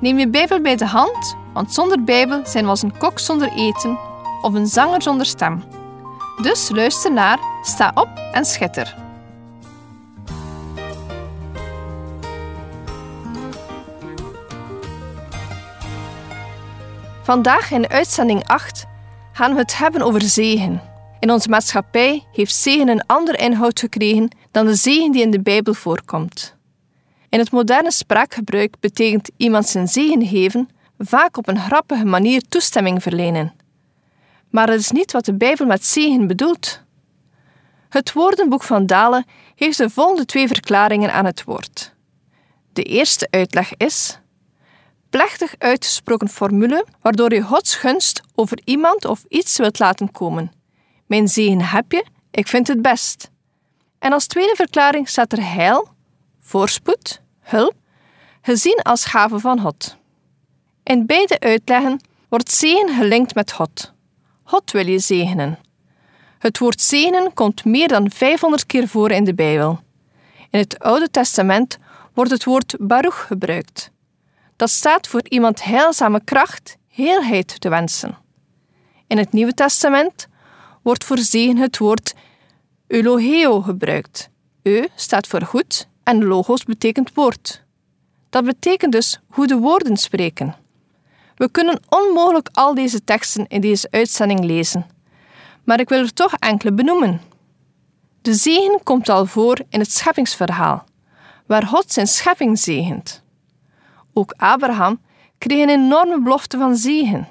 Neem je Bijbel bij de hand, want zonder Bijbel zijn we als een kok zonder eten of een zanger zonder stem. Dus luister naar, sta op en schitter. Vandaag in uitzending 8 gaan we het hebben over zegen. In onze maatschappij heeft zegen een andere inhoud gekregen dan de zegen die in de Bijbel voorkomt. In het moderne spraakgebruik betekent iemand zijn zegen geven vaak op een grappige manier toestemming verlenen. Maar dat is niet wat de Bijbel met zegen bedoelt. Het woordenboek van Dalen heeft de volgende twee verklaringen aan het woord. De eerste uitleg is: plechtig uitgesproken formule waardoor je Gods gunst over iemand of iets wilt laten komen. Mijn zegen heb je, ik vind het best. En als tweede verklaring staat er heil, voorspoed, hulp, gezien als gave van God. In beide uitleggen wordt zegen gelinkt met God. God wil je zegenen. Het woord zegenen komt meer dan 500 keer voor in de Bijbel. In het Oude Testament wordt het woord baruch gebruikt. Dat staat voor iemand heilzame kracht, heelheid te wensen. In het Nieuwe Testament wordt voor zegen het woord Eloheo gebruikt. Eu staat voor goed en logos betekent woord. Dat betekent dus goede woorden spreken. We kunnen onmogelijk al deze teksten in deze uitzending lezen, maar ik wil er toch enkele benoemen. De zegen komt al voor in het scheppingsverhaal, waar God zijn schepping zegent. Ook Abraham kreeg een enorme belofte van zegen.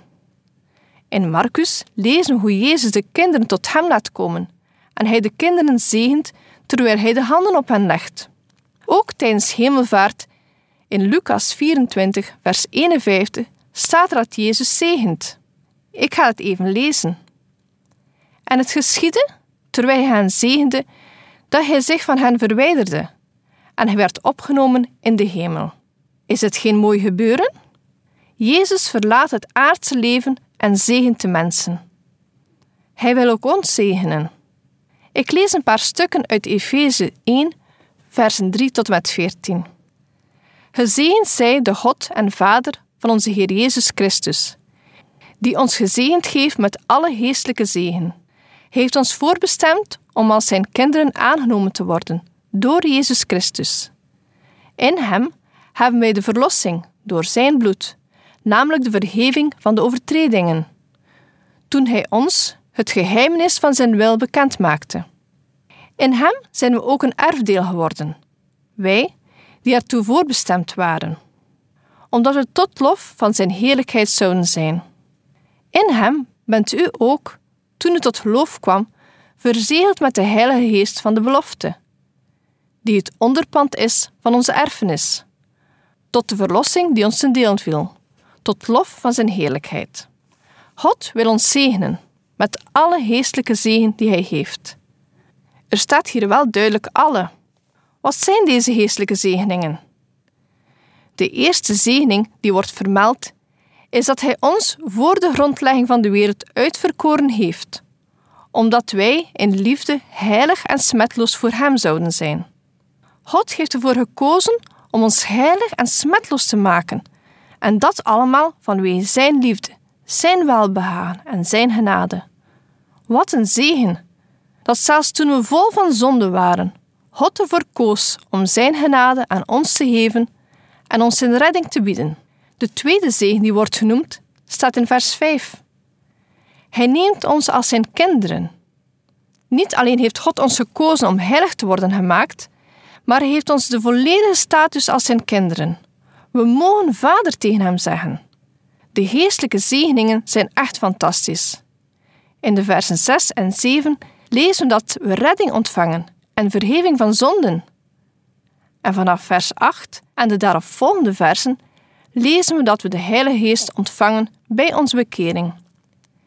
In Marcus lezen we hoe Jezus de kinderen tot hem laat komen en hij de kinderen zegent terwijl hij de handen op hen legt. Ook tijdens hemelvaart in Lucas 24, vers 51 staat er dat Jezus zegent. Ik ga het even lezen. En het geschiedde, terwijl hij hen zegende, dat hij zich van hen verwijderde en hij werd opgenomen in de hemel. Is het geen mooi gebeuren? Jezus verlaat het aardse leven en zegent de mensen. Hij wil ook ons zegenen. Ik lees een paar stukken uit Efeze 1, versen 3 tot met 14. Gezegend zij de God en Vader van onze Heer Jezus Christus, die ons gezegend geeft met alle geestelijke zegen. Hij heeft ons voorbestemd om als zijn kinderen aangenomen te worden door Jezus Christus. In Hem hebben wij de verlossing door Zijn bloed, namelijk de vergeving van de overtredingen. Toen Hij ons het geheimenis van Zijn wil bekend maakte. In Hem zijn we ook een erfdeel geworden, wij die ertoe voorbestemd waren, omdat we tot lof van Zijn heerlijkheid zouden zijn. In Hem bent u ook, toen u tot geloof kwam, verzegeld met de Heilige Geest van de belofte, die het onderpand is van onze erfenis, tot de verlossing die ons ten deel viel, tot lof van Zijn heerlijkheid. God wil ons zegenen met alle geestelijke zegen die Hij heeft. Er staat hier wel duidelijk alle. Wat zijn deze geestelijke zegeningen? De eerste zegening die wordt vermeld is dat Hij ons voor de grondlegging van de wereld uitverkoren heeft, omdat wij in liefde heilig en smetloos voor Hem zouden zijn. God heeft ervoor gekozen om ons heilig en smetloos te maken, en dat allemaal vanwege Zijn liefde, Zijn welbehagen en Zijn genade. Wat een zegen! Dat zelfs toen we vol van zonde waren, God ervoor koos om Zijn genade aan ons te geven en ons zijn redding te bieden. De tweede zegen die wordt genoemd, staat in vers 5. Hij neemt ons als zijn kinderen. Niet alleen heeft God ons gekozen om heilig te worden gemaakt, maar hij heeft ons de volledige status als zijn kinderen. We mogen vader tegen hem zeggen. De geestelijke zegeningen zijn echt fantastisch. In de versen 6 en 7 lezen we dat we redding ontvangen en vergeving van zonden. En vanaf vers 8 en de daaropvolgende versen lezen we dat we de Heilige Geest ontvangen bij onze bekering.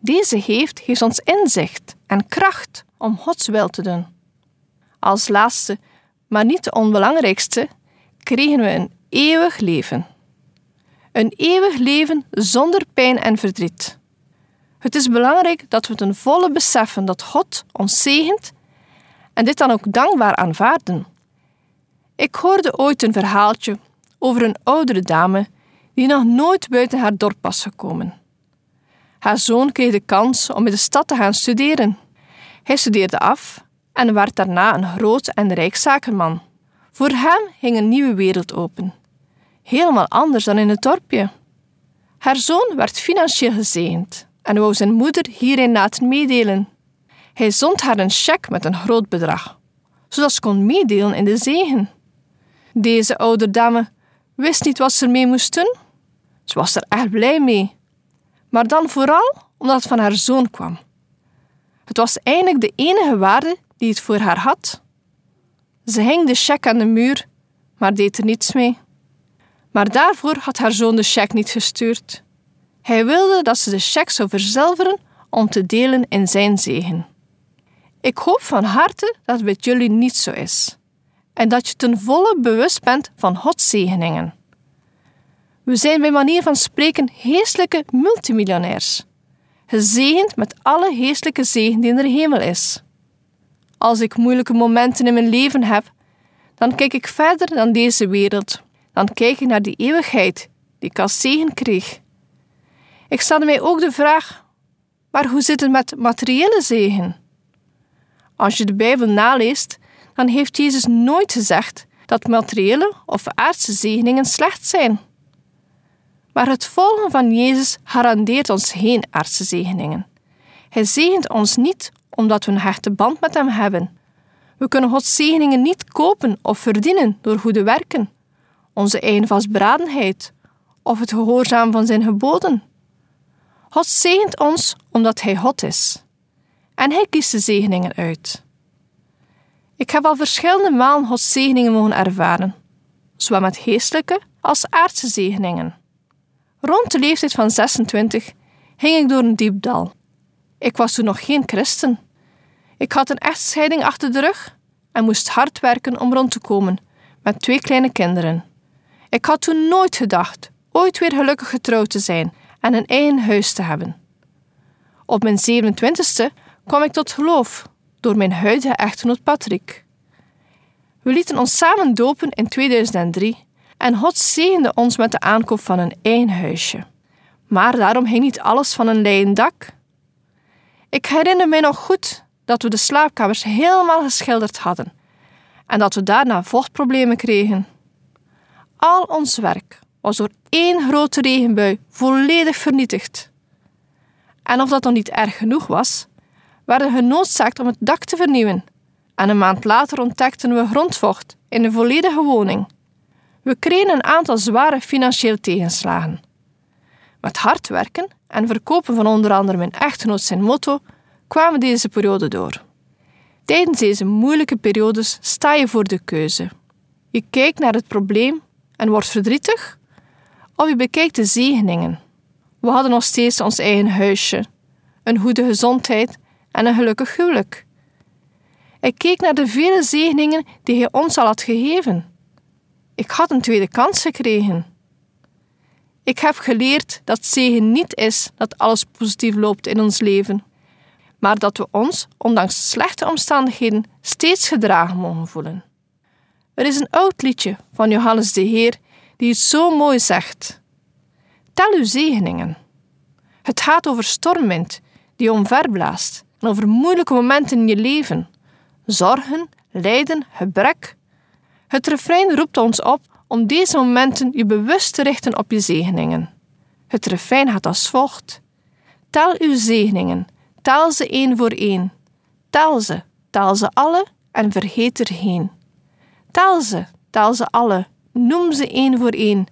Deze geeft geeft ons inzicht en kracht om Gods wil te doen. Als laatste, maar niet de onbelangrijkste, kregen we een eeuwig leven. Een eeuwig leven zonder pijn en verdriet. Het is belangrijk dat we ten volle beseffen dat God ons zegent en dit dan ook dankbaar aanvaarden. Ik hoorde ooit een verhaaltje over een oudere dame die nog nooit buiten haar dorp was gekomen. Haar zoon kreeg de kans om in de stad te gaan studeren. Hij studeerde af en werd daarna een groot en rijk zakenman. Voor hem ging een nieuwe wereld open. Helemaal anders dan in het dorpje. Haar zoon werd financieel gezegend en wou zijn moeder hierin laten meedelen. Hij zond haar een cheque met een groot bedrag, zodat ze kon meedelen in de zegen. Deze oude dame wist niet wat ze ermee moest doen. Ze was er echt blij mee. Maar dan vooral omdat het van haar zoon kwam. Het was eigenlijk de enige waarde die het voor haar had. Ze hing de cheque aan de muur, maar deed er niets mee. Maar daarvoor had haar zoon de cheque niet gestuurd. Hij wilde dat ze de cheque zou verzilveren om te delen in zijn zegen. Ik hoop van harte dat het met jullie niet zo is en dat je ten volle bewust bent van Gods zegeningen. We zijn bij manier van spreken geestelijke multimiljonairs, gezegend met alle geestelijke zegen die in de hemel is. Als ik moeilijke momenten in mijn leven heb, dan kijk ik verder dan deze wereld. Dan kijk ik naar die eeuwigheid die ik als zegen kreeg. Ik stelde mij ook de vraag: maar hoe zit het met materiële zegen? Als je de Bijbel naleest, dan heeft Jezus nooit gezegd dat materiële of aardse zegeningen slecht zijn. Maar het volgen van Jezus garandeert ons geen aardse zegeningen. Hij zegent ons niet omdat we een hechte band met Hem hebben. We kunnen Gods zegeningen niet kopen of verdienen door goede werken, onze eigen vastberadenheid of het gehoorzaam van Zijn geboden. God zegent ons omdat Hij God is. En Hij kiest de zegeningen uit. Ik heb al verschillende malen Gods zegeningen mogen ervaren, zowel met geestelijke als aardse zegeningen. Rond de leeftijd van 26 ging ik door een diep dal. Ik was toen nog geen christen. Ik had een echtscheiding achter de rug en moest hard werken om rond te komen met twee kleine kinderen. Ik had toen nooit gedacht ooit weer gelukkig getrouwd te zijn en een eigen huis te hebben. Op mijn 27ste kwam ik tot geloof door mijn huidige echtgenoot Patrick. We lieten ons samen dopen in 2003 en God zegende ons met de aankoop van een eigen huisje. Maar daarom hing niet alles van een leien dak. Ik herinner mij nog goed dat we de slaapkamers helemaal geschilderd hadden en dat we daarna vochtproblemen kregen. Al ons werk was door één grote regenbui volledig vernietigd. En of dat nog niet erg genoeg was, werden we genoodzaakt om het dak te vernieuwen. En een maand later ontdekten we grondvocht in de volledige woning. We kregen een aantal zware financiële tegenslagen. Met hard werken en verkopen van onder andere mijn echtgenoot zijn motto kwamen deze periode door. Tijdens deze moeilijke periodes sta je voor de keuze. Je kijkt naar het probleem en wordt verdrietig, of je bekijkt de zegeningen. We hadden nog steeds ons eigen huisje, een goede gezondheid en een gelukkig huwelijk. Ik keek naar de vele zegeningen die hij ons al had gegeven. Ik had een tweede kans gekregen. Ik heb geleerd dat zegen niet is dat alles positief loopt in ons leven, maar dat we ons, ondanks slechte omstandigheden, steeds gedragen mogen voelen. Er is een oud liedje van Johannes de Heer die het zo mooi zegt. Tel uw zegeningen. Het gaat over stormwind die omverblaast en over moeilijke momenten in je leven. Zorgen, lijden, gebrek. Het refrein roept ons op om deze momenten je bewust te richten op je zegeningen. Het refrein gaat als volgt. Tel uw zegeningen, tel ze één voor één. Tel ze, tel ze alle en vergeet er geen. Tel ze, tel ze alle, noem ze één voor één.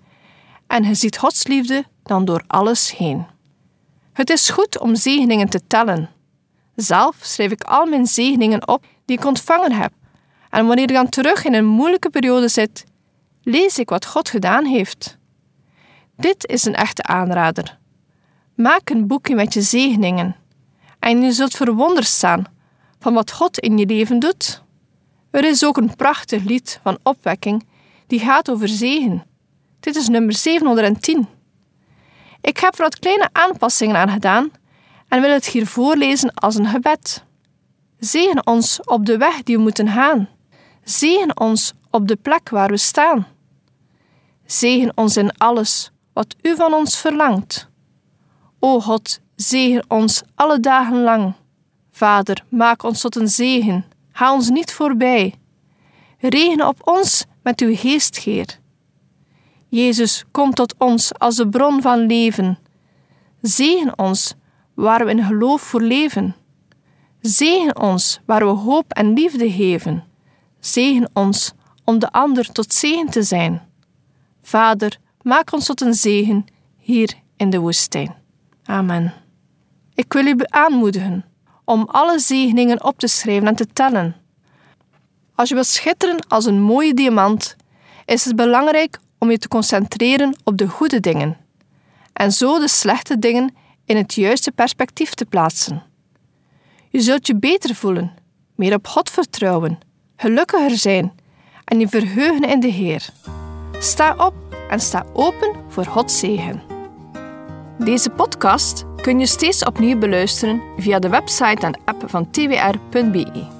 En je ziet Gods liefde dan door alles heen. Het is goed om zegeningen te tellen. Zelf schrijf ik al mijn zegeningen op die ik ontvangen heb. En wanneer ik dan terug in een moeilijke periode zit, lees ik wat God gedaan heeft. Dit is een echte aanrader. Maak een boekje met je zegeningen en je zult verwonderd staan van wat God in je leven doet. Er is ook een prachtig lied van opwekking die gaat over zegen. Dit is nummer 710. Ik heb er wat kleine aanpassingen aan gedaan en wil het hier voorlezen als een gebed. Zegen ons op de weg die we moeten gaan. Zegen ons op de plek waar we staan. Zegen ons in alles wat u van ons verlangt. O God, zegen ons alle dagen lang. Vader, maak ons tot een zegen, ga ons niet voorbij. Regen op ons met uw geestgeer. Jezus, kom tot ons als de bron van leven. Zegen ons waar we in geloof voor leven. Zegen ons waar we hoop en liefde geven. Zegen ons om de ander tot zegen te zijn. Vader, maak ons tot een zegen hier in de woestijn. Amen. Ik wil u aanmoedigen om alle zegeningen op te schrijven en te tellen. Als je wilt schitteren als een mooie diamant, is het belangrijk om je te concentreren op de goede dingen en zo de slechte dingen in het juiste perspectief te plaatsen. Je zult je beter voelen, meer op God vertrouwen, gelukkiger zijn en je verheugen in de Heer. Sta op en sta open voor Gods zegen. Deze podcast kun je steeds opnieuw beluisteren via de website en app van twr.be.